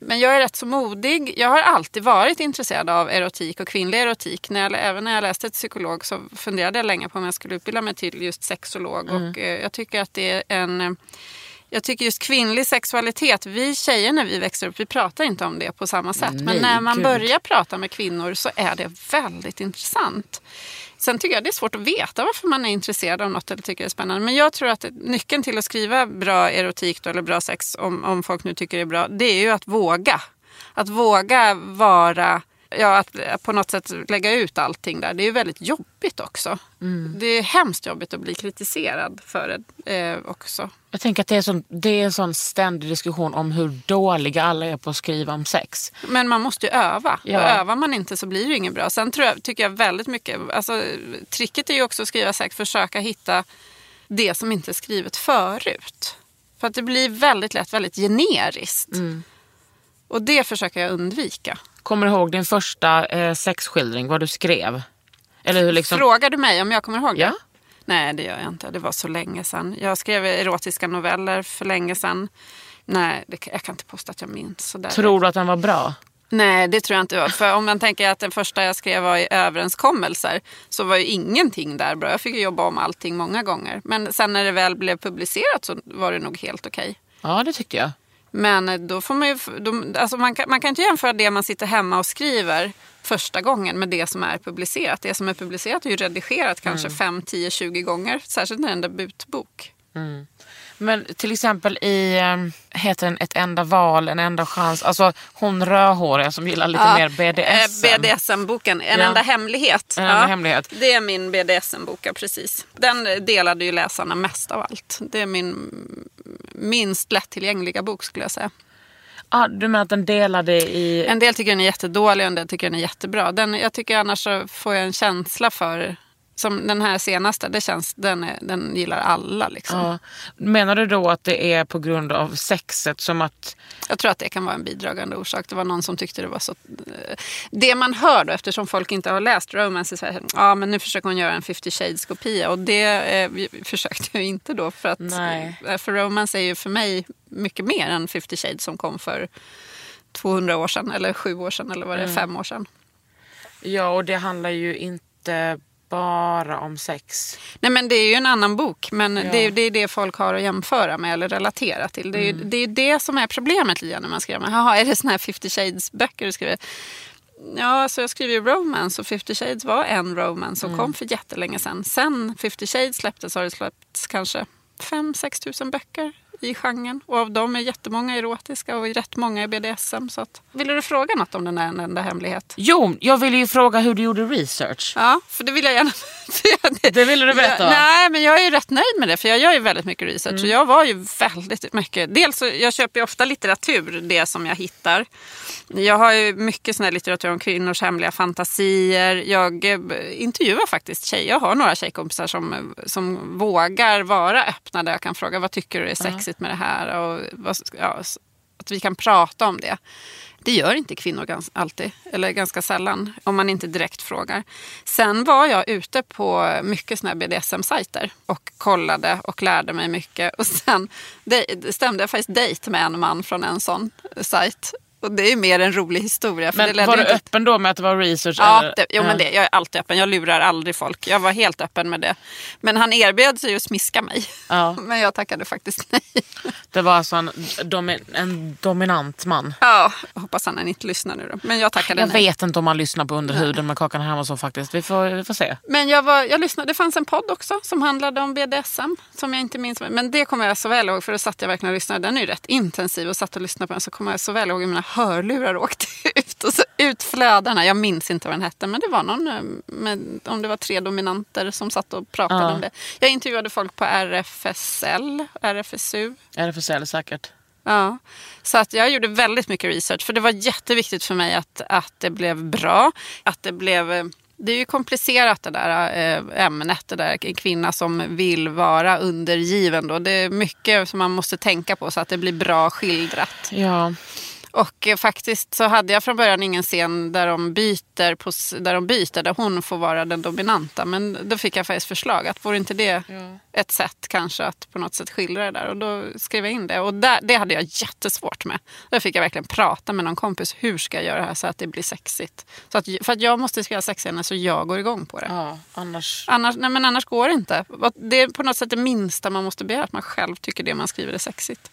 Men jag är rätt så modig. Jag har alltid varit intresserad av erotik och kvinnlig erotik. När jag, även när jag läste till psykolog så funderade jag länge på om jag skulle utbilda mig till just sexolog. Och eh, jag tycker att det är en... eh, Jag tycker just kvinnlig sexualitet, vi tjejer när vi växer upp, vi pratar inte om det på samma sätt. Men Nej, när man gud. börjar prata med kvinnor så är det väldigt intressant. Sen tycker jag det är svårt att veta varför man är intresserad av något eller tycker det är spännande. Men jag tror att nyckeln till att skriva bra erotik då, eller bra sex, om, om folk nu tycker det är bra, det är ju att våga. Att våga vara, ja att på något sätt lägga ut allting där. Det är väldigt jobbigt också. Det är hemskt jobbigt att bli kritiserad för det eh, också. Jag tänker att det är, sån, det är en sån ständig diskussion om hur dåliga alla är på att skriva om sex. Men man måste ju öva. Ja. Och övar man inte så blir det inget bra. Sen tror jag, tycker jag väldigt mycket, alltså, tricket är ju också att skriva sex, försöka hitta det som inte är skrivet förut. För att det blir väldigt lätt väldigt generiskt. Mm. Och det försöker jag undvika. Kommer du ihåg din första eh, sexskildring, vad du skrev? Eller hur liksom... Frågar du mig om jag kommer ihåg det? Ja. Nej, det gör jag inte. Det var så länge sedan. Jag skrev erotiska noveller för länge sedan. Nej, det, jag kan inte påstå att jag minns. Så där. Tror du att den var bra? Nej, det tror jag inte. För om man tänker att den första jag skrev var i överenskommelser så var ju ingenting där bra. Jag fick jobba om allting många gånger. Men sen när det väl blev publicerat så var det nog helt okej. Ja, det tyckte jag. Men då får man ju, då, alltså man, kan, man kan inte jämföra det man sitter hemma och skriver första gången med det som är publicerat. Det som är publicerat är ju redigerat kanske 5, 10, 20 gånger. Särskilt när det är en debutbok. Men till exempel i, eh, heter den Ett enda val, en enda chans. Alltså hon rödhåriga som gillar lite mer BDSM. Eh, BDSM-boken, En Ja. enda hemlighet. En enda hemlighet. Det är min BDSM-bok, ja, precis. Den delade ju läsarna mest av allt. Det är min minst lättillgängliga bok skulle jag säga. Ah, du menar att den delade i... En del tycker den är jättedålig och en del tycker den är jättebra. Den, jag tycker annars så får jag en känsla för, som den här senaste, det känns, den, är, den gillar alla. Liksom. Ja. Menar du då att det är på grund av sexet som att... Jag tror att det kan vara en bidragande orsak. Det var någon som tyckte det var så... Det man hör då, eftersom folk inte har läst Romance i Sverige, ja men nu försöker hon göra en 50 shades-kopia. Och det eh, vi- försökte jag inte då. För att Nej. eh, för Romance är ju för mig mycket mer än 50 shades som kom för 200 år sedan, eller sju år sedan, eller vad det är, fem år sedan. Ja, och det handlar ju inte bara om sex. Nej men det är ju en annan bok, men Ja. det, är, det är det folk har att jämföra med eller relatera till. Det är ju det, är det som är problemet grann när man skriver. Jaha, är det såna här 50 shades böcker du skriver? Ja, så jag skriver ju romance och 50 shades var en romance som kom för jättelänge sedan. Sen 50 shades släpptes har det släppts kanske 5-6 tusen böcker i genren. Och av dem är jättemånga erotiska och rätt många är BDSM. Så att, vill du fråga något om den där en enda hemlighet? Jo, jag ville ju fråga hur du gjorde research. Ja, för det vill jag gärna. Det ville du berätta, va? Nej, men jag är ju rätt nöjd med det. För jag gör ju väldigt mycket research. Mm. Och jag var ju väldigt mycket... Dels så, jag köper ju ofta litteratur, det som jag hittar. Jag har ju mycket sån här litteratur om kvinnors hemliga fantasier. Jag eh, intervjuar faktiskt tjejer. Jag har några tjejkompisar som, som vågar vara öppna. Där jag kan fråga, vad tycker du är sexigt med det här? Och vad, ja, att vi kan prata om det. Det gör inte kvinnor gans, alltid, eller ganska sällan, om man inte direkt frågar. Sen var jag ute på mycket såna BDSM-sajter och kollade och lärde mig mycket. Och sen dej- stämde jag faktiskt dejt med en man från en sån sajt. Och det är ju mer en rolig historia. För det Men ledde var du inte- öppen då med att det var research? Ja, eller? det, jo, men det, jag är alltid öppen. Jag lurar aldrig folk. Jag var helt öppen med det. Men han erbjöd sig att smiska mig. Ja. Men jag tackade faktiskt nej. Det var alltså en, domi- en dominant man. Ja, jag hoppas han inte lyssnar nu då. Men jag tackade Jag nej. vet inte om man lyssnar på Under huden med Kakan Hermansson faktiskt. Vi får, vi får se. Men jag, var, jag lyssnade, det fanns en podd också som handlade om BDSM. Som jag inte minns. Men det kommer jag så väl ihåg. För då satt jag verkligen och lyssnade. Den är ju rätt intensiv. Och satt och lyssnade på den. Så kommer jag så väl ihåg mina hörlurar åkte ut. Och så ut flödena. Jag minns inte vad den hette. Men det var någon. eh, Med, om det var tre dominanter som satt och pratade Ja. om det. Jag intervjuade folk på RFSL. RFSU. RFSL säkert. Ja, så att jag gjorde väldigt mycket research för det var jätteviktigt för mig att, att det blev bra. Att det blev... eh, Det är ju komplicerat det där eh, ämnet, det där en kvinna som vill vara undergiven. Då. Det är mycket som man måste tänka på så att det blir bra skildrat. Ja. Och eh, faktiskt så hade jag från början ingen scen där de byter, på, där, de byter där hon får vara den dominanta. Men då fick jag faktiskt förslag att vore inte det ett sätt kanske att på något sätt skildra det där. Och då skrev jag in det. Och där, det hade jag jättesvårt med. Där fick jag verkligen prata med någon kompis. Hur ska jag göra det här så att det blir sexigt? Så att, för att jag måste skriva sexscener så jag går igång på det. ja, annars... Annars, nej, men annars går det inte. Det är på något sätt det minsta man måste begära. Att man själv tycker det man skriver är sexigt.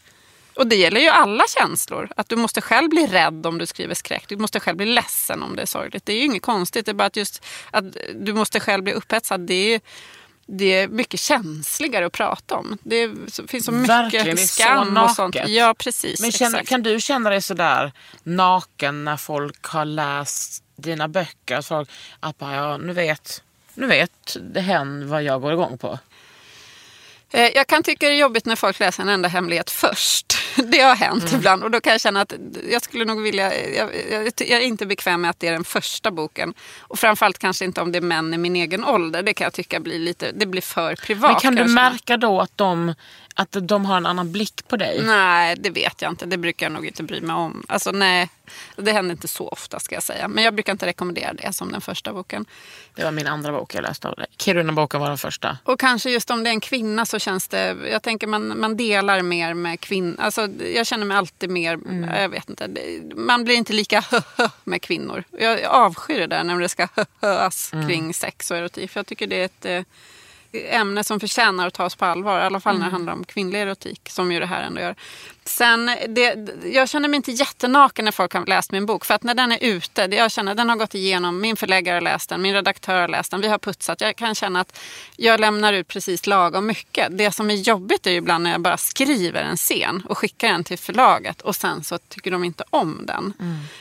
Och det gäller ju alla känslor. Att du måste själv bli rädd om du skriver skräck. Du måste själv bli ledsen om det är sorgligt. Det är ju inget konstigt. Det är bara att just att du måste själv bli upphetsad. Det är, det är mycket känsligare att prata om. Det är, finns så mycket Verkligen, är så skam och sånt. Ja, precis. Men känner, kan du känna dig sådär naken när folk har läst dina böcker? Att, folk, att bara, ja, nu vet, nu vet det hen vad jag går igång på. Eh, Jag kan tycka det är jobbigt när folk läser en enda hemlighet först. det har hänt ibland. Och då kan jag känna att jag skulle nog vilja... Jag, jag, jag är inte bekväm med att det är den första boken. Och framförallt kanske inte om det är män i min egen ålder. Det kan jag tycka blir lite... Det blir för privat. Men kan du märka då att de, att de har en annan blick på dig? Nej, det vet jag inte. Det brukar jag nog inte bry mig om. Alltså nej, det händer inte så ofta ska jag säga. Men jag brukar inte rekommendera det som den första boken. Det var min andra bok jag läste av dig. Kiruna-boken var den första. Och kanske just om det är en kvinna så känns det... Jag tänker man, man delar mer med kvinnor. Alltså, jag känner mig alltid mer... Mm. Jag vet inte. Man blir inte lika hö med kvinnor. Jag avskyr det där när det ska höas Mm. kring sex och erotik. För jag tycker det är ett eh, ämne som förtjänar att tas på allvar. I alla fall när Mm. det handlar om kvinnlig erotik. Som ju det här ändå gör. Sen, det, jag känner mig inte jättenaken när folk har läst min bok. För att när den är ute, det jag känner den har gått igenom, min förläggare har läst den, min redaktör har läst den, vi har putsat. Jag kan känna att jag lämnar ut precis lagom mycket. Det som är jobbigt är ju ibland när jag bara skriver en scen och skickar den till förlaget och sen så tycker de inte om den.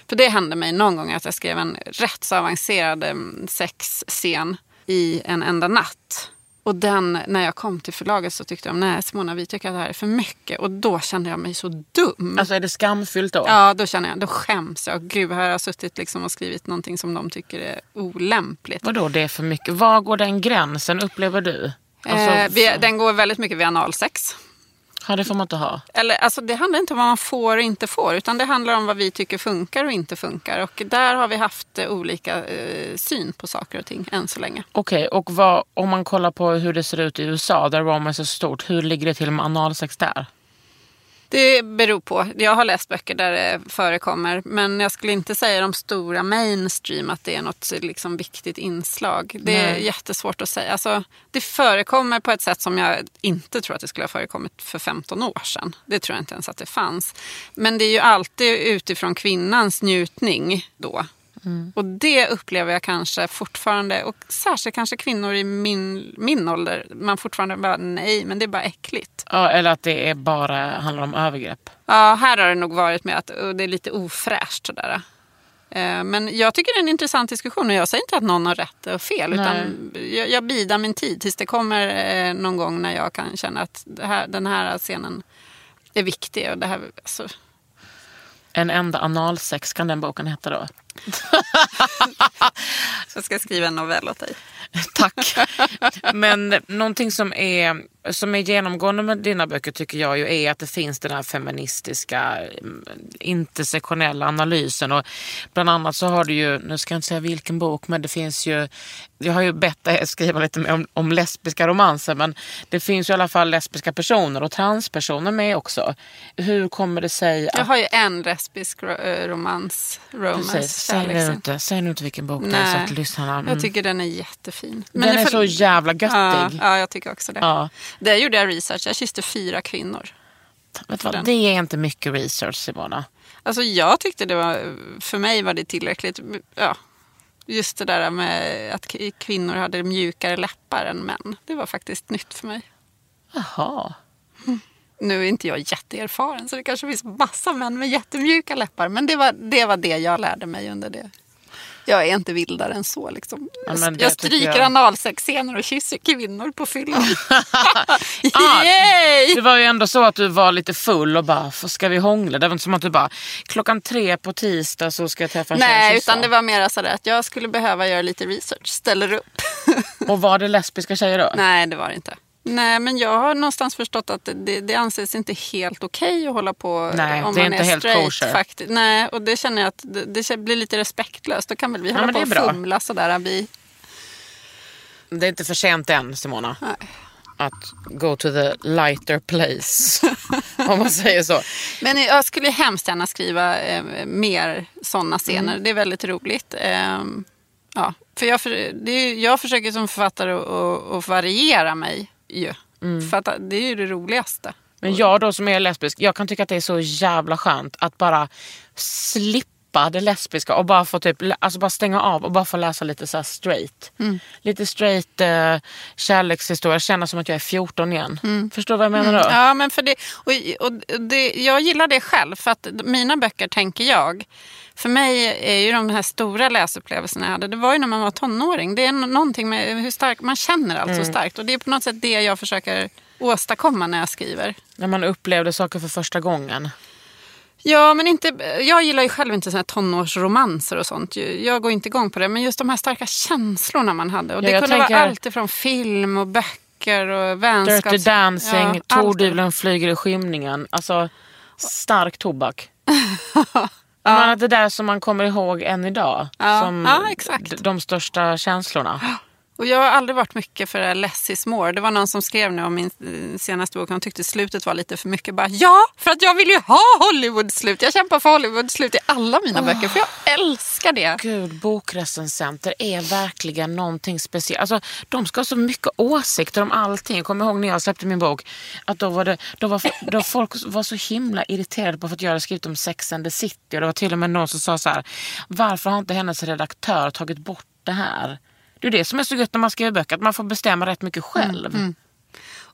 För det hände mig någon gång att jag skrev en rätt så avancerad em, sexscen i en enda natt. Och den, när jag kom till förlaget så tyckte de, nej Simona vi tycker att det här är för mycket. Och då kände jag mig så dum. Alltså är det skamfyllt då? Ja, då känner jag, då skäms jag. Gud, här har jag suttit liksom och skrivit någonting som de tycker är olämpligt. Vadå det är för mycket? Var går den gränsen upplever du? Alltså, eh, vi, den går väldigt mycket via analsex. Ja, det får man inte ha. Eller, alltså, det handlar inte om vad man får och inte får, utan det handlar om vad vi tycker funkar och inte funkar. Och där har vi haft eh, olika eh, syn på saker och ting än så länge. Okej, och vad, om man kollar på hur det ser ut i USA där romance är så stort, hur ligger det till med analsex där? Det beror på. Jag har läst böcker där det förekommer. Men jag skulle inte säga de stora mainstream att det är något liksom viktigt inslag. Det är Nej. jättesvårt att säga. Alltså, det förekommer på ett sätt som jag inte tror att det skulle ha förekommit för 15 år sedan. Det tror jag inte ens att det fanns. Men det är ju alltid utifrån kvinnans njutning då. Och det upplever jag kanske fortfarande, och särskilt kanske kvinnor i min, min ålder, man fortfarande bara nej, men det är bara äckligt. Ja, eller att det är bara handlar om övergrepp. Ja, här har det nog varit med att det är lite ofräscht sådär. Eh, Men jag tycker det är en intressant diskussion och jag säger inte att någon har rätt och fel. Utan jag, jag bidar min tid tills det kommer eh, någon gång när jag kan känna att här, den här scenen är viktig. Och det här, alltså, En enda analsex kan den boken heta då. jag ska skriva en novell åt dig. Tack. Men någonting som är, som är genomgående med dina böcker tycker jag ju är att det finns den här feministiska mm, intersektionella analysen. Och bland annat så har du ju, nu ska jag inte säga vilken bok, men det finns ju, jag har ju bett dig skriva lite mer om, om lesbiska romanser men det finns ju i alla fall lesbiska personer och transpersoner med också. Hur kommer det sig Jag att... har ju en lesbisk eh, romans, romance, Precis, säg, nu inte, säg nu inte vilken bok det är så Nej. att lyssnarna... Mm. Jag tycker den är jättefin. den det är för- så jävla göttig. Ja, ja, jag tycker också det. Ja. Där gjorde jag research. Jag kysste fyra kvinnor. Vet vad, den. det är inte mycket research Simona. Alltså jag tyckte det var, för mig var det tillräckligt. Ja, just det där med att kvinnor hade mjukare läppar än män. Det var faktiskt nytt för mig. Jaha. Nu är inte jag jätteerfaren så det kanske finns massa män med jättemjuka läppar. Men det var det, var det jag lärde mig under det. Jag är inte vildare än så. Liksom. Ja, jag tycker stryker jag- analsexscener och kysser kvinnor på fyllan. Ah! Det var ju ändå så att du var lite full och bara, "Får- ska vi hångla? Det var inte som att du bara, klockan tre på tisdag så ska jag träffa en Nej, kyssa." utan det var mer sådär att jag skulle behöva göra lite research. Ställer upp. Och var det lesbiska tjejer då? Nej, det var det inte. Nej, men jag har någonstans förstått att det, det anses inte helt okej att hålla på Nej, om är man är helt straight. Faktiskt. Nej, och det känner jag att det, det blir lite respektlöst. Då kan väl vi hålla men på och är bra. fumla sådär. Vi, Det är inte för sent än Simona. Nej. Att go to the lighter place. om man säger så. Men jag skulle hemskt gärna skriva eh, mer sådana scener. Mm. Det är väldigt roligt. Eh, ja, för jag, det är, jag försöker som författare att- att att variera mig. Ju. Mm. För att det är ju det roligaste. Men jag då som är lesbisk, jag kan tycka att det är så jävla skönt att bara slippa det lesbiska och bara få typ, alltså bara stänga av och bara få läsa lite så straight. Lite straight eh, kärlekshistoria, känna som att jag är 14 igen. Förstår du vad jag menar då? Ja, men för det, och, och det, jag gillar det själv. För att mina böcker, tänker jag, för mig är ju de här stora läsupplevelserna jag hade, det var ju när man var tonåring. Det är nå- någonting med hur stark, man känner allt så starkt. Och det är på något sätt det jag försöker åstadkomma när jag skriver. När man upplevde saker för första gången. Ja, men inte, jag gillar ju själv inte såna här tonårsromanser och sånt. Jag går inte igång på det. Men just de här starka känslorna man hade. Och Ja, det jag kunde tänker- vara allt ifrån film och böcker och vänskaps... Dirty Dancing, Ja. Tordyveln flyger i skymningen. Alltså, stark tobak. Men det där som man kommer ihåg än idag. Som d- de största känslorna. Och jag har aldrig varit mycket för det här less is more. Det var någon som skrev nu om min eh, senaste bok. Han tyckte slutet var lite för mycket. Bara, ja, för att jag vill ju ha Hollywood-slut. Jag kämpar för Hollywood-slut i alla mina böcker. För jag älskar det. Gud, bokrecensenter är verkligen någonting speciellt. Alltså, de ska ha så mycket åsikter om allting. Jag kommer ihåg när jag släppte min bok. Att då var, det, då var, då folk var så himla irriterade på för att jag hade skrivit om Sex and the City. Och det var till och med någon som sa så här. Varför har inte hennes redaktör tagit bort det här? Det är det som är så gött när man skriver böcker. Att man får bestämma rätt mycket själv. Mm, mm.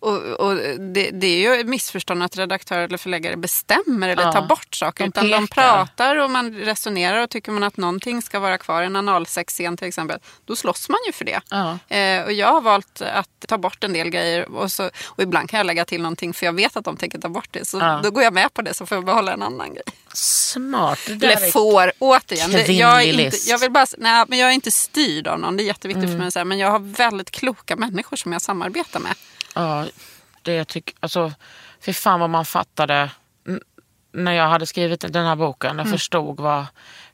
Och, och det, det är ju ett missförstånd att redaktörer eller förläggare bestämmer eller Ja, tar bort saker. de utan de pratar och man resonerar och tycker man att någonting ska vara kvar, en analsexscen till exempel, då slåss man ju för det. Ja. Eh, och jag har valt att ta bort en del grejer och, så, och ibland kan jag lägga till någonting för jag vet att de tänker ta bort det. Så Ja. då går jag med på det så får jag behålla en annan grej. Smart. Eller får, återigen. Det, jag, är inte, jag, vill bara, nej, men jag är inte styrd av någon, det är jätteviktigt Mm. för mig. att säga, Men jag har väldigt kloka människor som jag samarbetar med. Ja, det jag tycker, alltså, fy fan vad man fattade när jag hade skrivit den här boken. Mm. Jag förstod vad,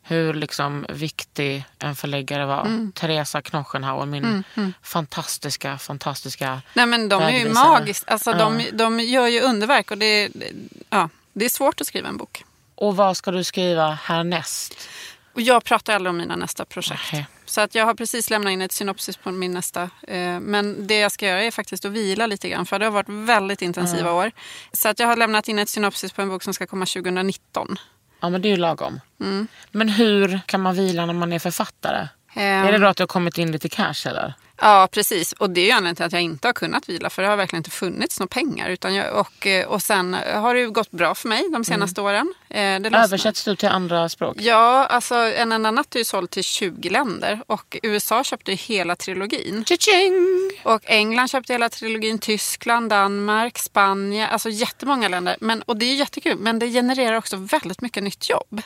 hur liksom viktig en förläggare var. Mm. Teresa Knochenhauer, min fantastiska, fantastiska Nej men de är ju vägvisare. magiskt. Alltså, de, de gör ju underverk och det, ja, det är svårt att skriva en bok. Och vad ska du skriva härnäst? Och jag pratar aldrig om mina nästa projekt. Nähä. Så att jag har precis lämnat in ett synopsis på min nästa. Eh, men det jag ska göra är faktiskt att vila lite grann. För det har varit väldigt intensiva år. Så att jag har lämnat in ett synopsis på en bok som ska komma 2019. Ja men det är ju lagom. Mm. Men hur kan man vila när man är författare? Eh, Är det då att du har kommit in lite cash eller? Ja, precis. Och det är ju anledningen till att jag inte har kunnat vila. För det har verkligen inte funnits några pengar. Utan jag, och, eh, och sen har det ju gått bra för mig de senaste åren. Eh, det. Översätts du till andra språk? Ja, alltså En enda natt är ju såld till 20 länder och USA köpte ju hela trilogin. Cha-ching! Och England köpte hela trilogin, Tyskland, Danmark, Spanien, alltså jättemånga länder. Men, och det är jättekul, men det genererar också väldigt mycket nytt jobb.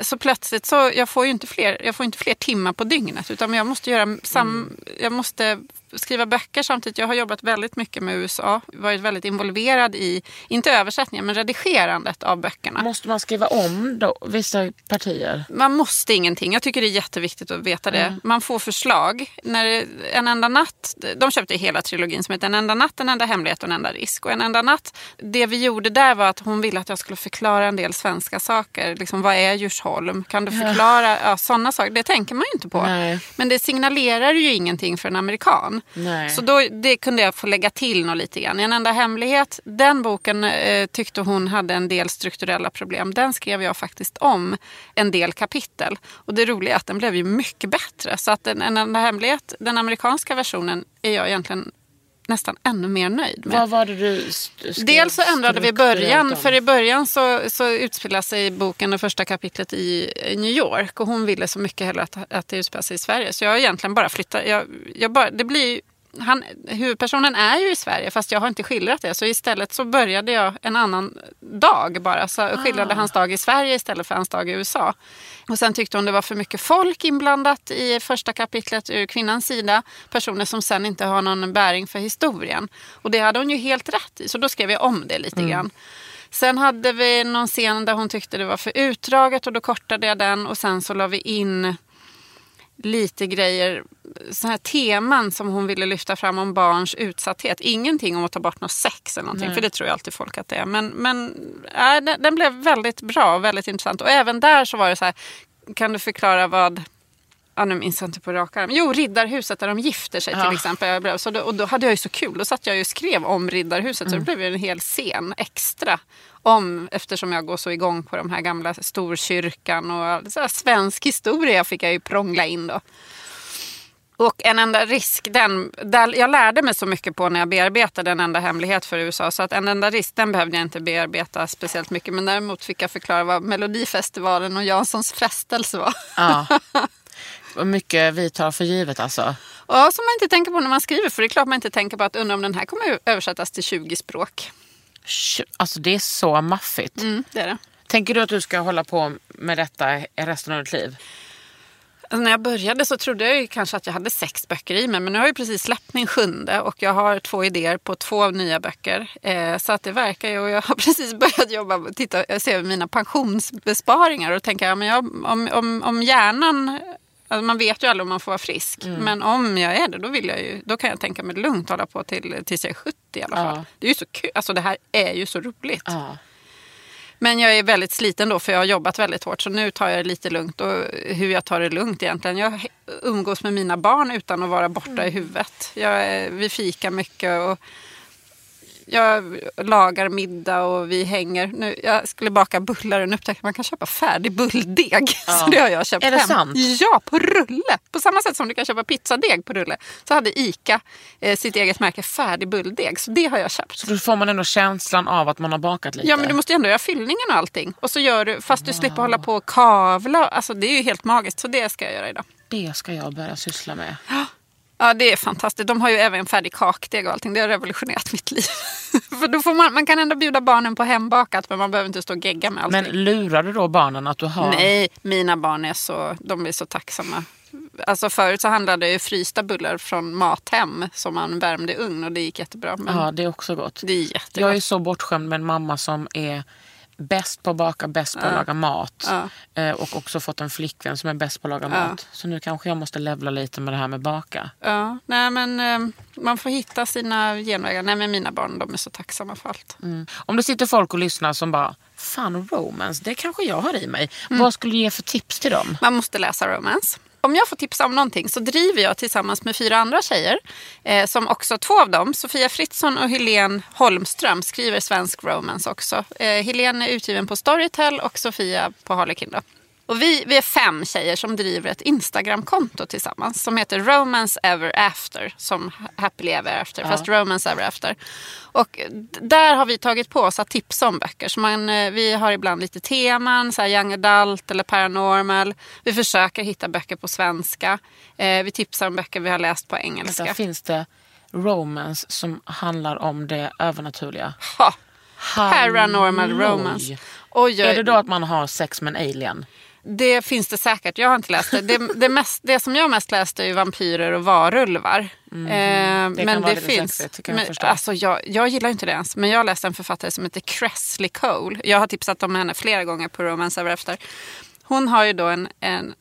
Så plötsligt så, jag får ju inte fler, jag får inte fler timmar på dygnet utan jag måste göra sam, jag måste måste skriva böcker samtidigt. Jag har jobbat väldigt mycket med USA, varit väldigt involverad i, inte översättningen, men redigerandet av böckerna. Måste man skriva om då, vissa partier? Man måste ingenting. Jag tycker det är jätteviktigt att veta det. Man får förslag. När en enda natt, de köpte hela trilogin som heter En enda natt, En enda hemlighet och En enda risk. Och En enda natt, det vi gjorde där var att hon ville att jag skulle förklara en del svenska saker. Liksom, vad är Djursholm? Kan du förklara ja, sådana saker? Det tänker man ju inte på. Nej. Men det signalerar ju ingenting för en amerikan. Nej. Så då, det kunde jag få lägga till något lite grann. En enda hemlighet, den boken eh, tyckte hon hade en del strukturella problem. Den skrev jag faktiskt om en del kapitel. Och det roliga är att den blev ju mycket bättre. Så att en, en enda hemlighet, den amerikanska versionen, är jag egentligen nästan ännu mer nöjd med. Vad var det du skrev Dels så ändrade vi början. För i början så, så utspelar sig boken, det första kapitlet i i New York. Och hon ville så mycket hellre att, att det utspelar sig i Sverige. Så jag har egentligen bara flyttat. Jag, jag bara, det blir, han, huvudpersonen är ju i Sverige fast jag har inte skildrat det. Så istället så började jag en annan dag bara. Så jag skildrade hans dag i Sverige istället för hans dag i USA. Och sen tyckte hon det var för mycket folk inblandat i första kapitlet ur kvinnans sida. Personer som sen inte har någon bäring för historien. Och det hade hon ju helt rätt i. Så då skrev jag om det lite grann. Sen hade vi någon scen där hon tyckte det var för utdraget och då kortade jag den. Och sen så la vi in lite grejer, så här teman som hon ville lyfta fram om barns utsatthet. Ingenting om att ta bort något sex eller någonting, för det tror jag alltid folk att det är. Men, men äh, den, den blev väldigt bra och väldigt intressant. Och även där så var det så här, kan du förklara vad Ja, nu minns jag inte på rak arm. Jo, Riddarhuset där de gifter sig till exempel. Så då, och då hade jag ju så kul. Då satt jag ju och skrev om Riddarhuset. Så det blev en hel scen extra. Om, eftersom jag går så igång på de här gamla storkyrkan och så svensk historia fick jag ju prångla in då. Och en enda risk, den, där jag lärde mig så mycket på när jag bearbetade en enda hemlighet för USA. Så att en enda risk, den behövde jag inte bearbeta speciellt mycket. Men däremot fick jag förklara vad Melodifestivalen och Janssons frestelse var. Ja. vad mycket vi tar för givet alltså. Ja, som man inte tänker på när man skriver. För det är klart man inte tänker på att undra om den här kommer översättas till 20 språk. Alltså det är så maffigt. Mm, det är det. Tänker du att du ska hålla på med detta resten av ditt liv? Alltså när jag började så trodde jag kanske att jag hade sex böcker i mig. Men nu har jag ju precis släppt min sjunde och jag har två idéer på två nya böcker. Eh, så att det verkar ju, och jag har precis börjat jobba, titta, jag ser mina pensionsbesparingar och tänker, ja, men jag, om, om, om hjärnan Alltså man vet ju aldrig om man får vara frisk. Mm. Men om jag är det, då, vill jag ju, då kan jag tänka mig lugnt hålla på till, tills jag är 70 i alla fall. Ja. Det är ju så kul. Alltså det här är ju så roligt. Ja. Men jag är väldigt sliten då för jag har jobbat väldigt hårt så nu tar jag det lite lugnt. Och hur jag tar det lugnt egentligen. Jag umgås med mina barn utan att vara borta i huvudet. Jag, är- vi fikar mycket och jag lagar middag och vi hänger. Nu, jag skulle baka bullar och upptäckte att man kan köpa färdig bulldeg. Så det har jag köpt Är det hem. sant? Ja, på rulle. På samma sätt som du kan köpa pizzadeg på rulle. Så hade ICA eh, sitt eget märke färdig bulldeg. Så det har jag köpt. Så då får man ändå känslan av att man har bakat lite. Ja men du måste ju ändå göra fyllningen och allting. Och så gör du, fast du slipper hålla på och kavla. Alltså det är ju helt magiskt. Så det ska jag göra idag. Det ska jag börja syssla med. Ja det är fantastiskt. De har ju även färdig kakdeg och allting. Det har revolutionerat mitt liv. För då får man, man kan ändå bjuda barnen på hembakat men man behöver inte stå och gegga med allting. Men lurar du då barnen att du har... Nej, mina barn är så, de är så tacksamma. Alltså förut så handlade det ju frysta bullar från Mathem som man värmde i ugn och det gick jättebra. Men Ja, det är också gott. det är jättegott. Jag är så bortskämd med en mamma som är bäst på att baka, bäst på att laga mat. Eh, Och också fått en flickvän som är bäst på att laga mat. Så nu kanske jag måste levla lite med det här med baka. Ja, nej men eh, man får hitta sina genvägar. Nej men mina barn de är så tacksamma för allt. Mm. Om det sitter folk och lyssnar som bara, fan romance, det kanske jag har i mig. Mm. Vad skulle du ge för tips till dem? Man måste läsa romance. Om jag får tipsa om någonting så driver jag tillsammans med fyra andra tjejer. Eh, som också två av dem, Sofia Fritzson och Helene Holmström, skriver svensk romance också. Eh, Helene är utgiven på Storytel och Sofia på Harlequin. Då. Och vi, vi är fem tjejer som driver ett Instagramkonto tillsammans som heter Romance Ever After. Som Happily Ever After, fast Romance Ever After. Och där har vi tagit på oss att tipsa om böcker. Så man, eh, vi har ibland lite teman, så här young adult eller paranormal. Vi försöker hitta böcker på svenska. Eh, vi tipsar om böcker vi har läst på engelska. Där finns det romance som handlar om det övernaturliga. Ha, paranormal romance. Oj, oj, Är det då att man har sex med en alien? Det finns det säkert. Jag har inte läst det. Det, det, mest, det som jag mest läste är ju vampyrer och varulvar. Eh, Mhm. kan men det finns. sexigt, det jag men, förstå. alltså, jag, jag gillar inte det ens. Men jag läste en författare som heter Cressley Cole. Jag har tipsat om henne flera gånger på Romance Ever After. Hon har ju då en, en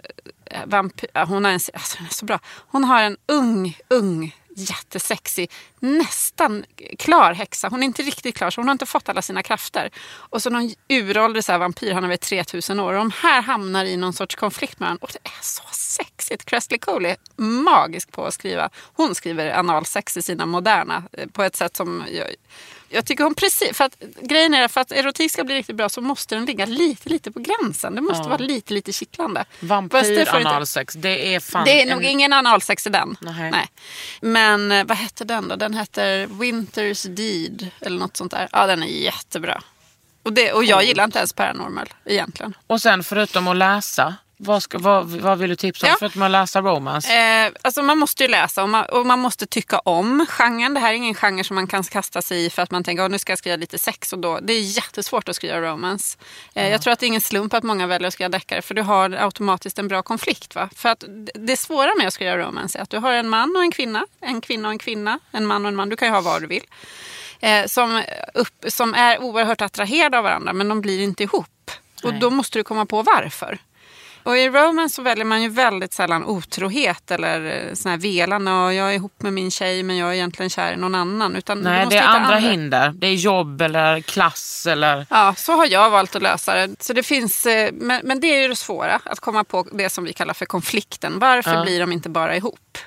eh, vampyr... Hon, en, alltså, hon är så bra. Hon har en ung, ung jättesexig, nästan klar häxa. Hon är inte riktigt klar, så hon har inte fått alla sina krafter. Och så någon uråldrig så här vampyr, han är väl 3000 år. Och de här hamnar i någon sorts konflikt med varandra. Och det är så sexigt. Cressley Cole är magisk på att skriva. Hon skriver analsex i sina moderna eh, på ett sätt som jag, jag tycker hon precis... För att, grejen är för att erotik ska bli riktigt bra så måste den ligga lite, lite på gränsen. Det måste vara lite, lite kittlande. Vampyr-analsex, det är fan... det är nog en- ingen analsex i den. Nej. Men eh, vad hette den då? Den heter Winter's Deed eller något sånt där. Ja, den är jättebra. Och, det, och jag gillar inte ens paranormal egentligen. Och sen förutom att läsa, vad, ska, vad, vad vill du tipsa om Ja. förutom att läsa romance? Eh, alltså man måste ju läsa och man, och man måste tycka om genren. Det här är ingen genre som man kan kasta sig i för att man tänker att nu ska jag skriva lite sex. Och då, det är jättesvårt att skriva romance. Eh, Jag tror att det är ingen slump att många väljer att skriva deckare för du har automatiskt en bra konflikt. Va? För att det- svåra med att skriva romance är att du har en man och en kvinna, en kvinna och en kvinna, en man och en man. Du kan ju ha vad du vill. Eh, som, upp, som är oerhört attraherade av varandra men de blir inte ihop. Och Nej. då måste du komma på varför. Och i romance så väljer man ju väldigt sällan otrohet eller eh, sån här velande och jag är ihop med min tjej men jag är egentligen kär i någon annan. Utan Nej, det är hitta andra hinder. Det är jobb eller klass eller... Ja, så har jag valt att lösa det. Så det finns, eh, men, men det är ju det svåra, att komma på det som vi kallar för konflikten. Varför Ja. blir de inte bara ihop?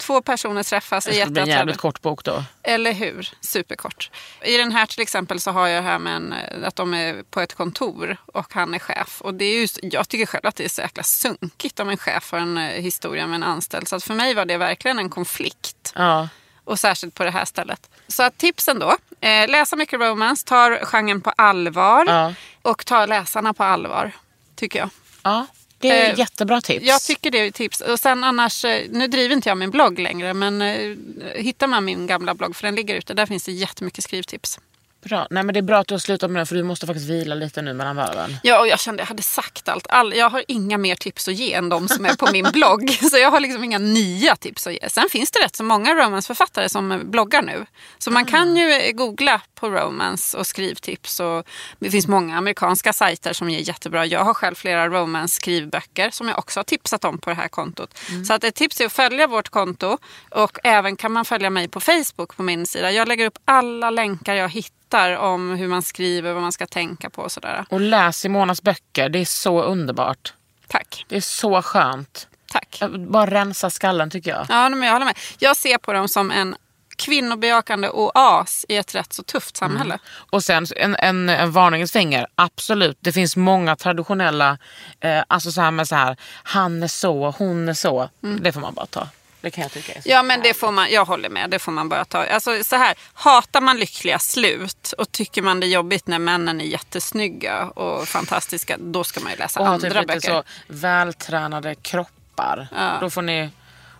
Två personer träffas, är Det skulle bli en jävligt kort bok då. Eller hur? Superkort. I den här till exempel så har jag här med en, eh, att de är på ett kontor och han är chef. Och det är ju, jag tycker själv att det är så jäkla sunkigt om en chef har en eh, historia med en anställd. Så att för mig var det verkligen en konflikt. Ja. Och särskilt på det här stället. Så att tipsen då. Eh, läsa mycket romance, ta genren på allvar. Ja. Och ta läsarna på allvar. Tycker jag. ja. Det är Eh, jättebra tips. Jag tycker det är tips. Och sen annars, eh, nu driver inte jag min blogg längre, men eh, hittar man min gamla blogg, för den ligger ute, där finns det jättemycket skrivtips. Bra. Nej, men det är bra att du har slutat med det för du måste faktiskt vila lite nu mellan varven. Ja, och jag kände jag hade sagt allt. All, jag har inga mer tips att ge än de som är på min blogg. Så jag har liksom inga nya tips att ge. Sen finns det rätt så många romansförfattare som bloggar nu. Så man kan ju eh, googla på romance och skrivtips. Och det finns många amerikanska sajter som ger jättebra. Jag har själv flera romance skrivböcker som jag också har tipsat om på det här kontot. Så att ett tips är att följa vårt konto. Och även kan man följa mig på Facebook på min sida. Jag lägger upp alla länkar jag hittar om hur man skriver, vad man ska tänka på och sådär. Och läs Simonas böcker. Det är så underbart. Tack. Det är så skönt. Tack. Bara rensa skallen tycker jag. Ja, men jag håller med. Jag ser på dem som en kvinnobejakande oas i ett rätt så tufft samhälle. Och sen en, en, en varningens finger. Absolut, det finns många traditionella, eh, alltså så här med så här, han är så, hon är så. Det får man bara ta. Det kan jag tycka är så. Ja, men det får man, jag håller med. Det får man bara ta. Alltså, så här, hatar man lyckliga slut och tycker man det är jobbigt när männen är jättesnygga och fantastiska, då ska man ju läsa Och andra typ lite böcker. så vältränade kroppar. Ja. Då, får ni,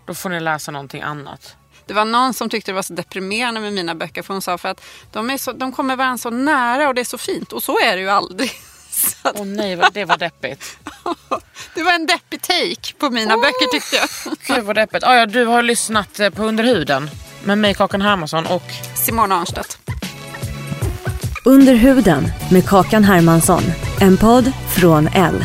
då får ni läsa någonting annat. Det var någon som tyckte det var så deprimerande med mina böcker. För hon sa för att de, är så, de kommer varandra så nära och det är så fint. Och så är det ju aldrig. Åh nej, vad- det var deppigt. det var en deppig take på mina böcker tyckte jag. Gud vad deppigt. Ah, ja, du har lyssnat eh, på Under huden med mig Kakan Hermansson och Simona Arnstedt. Under huden med Kakan Hermansson. En podd från L.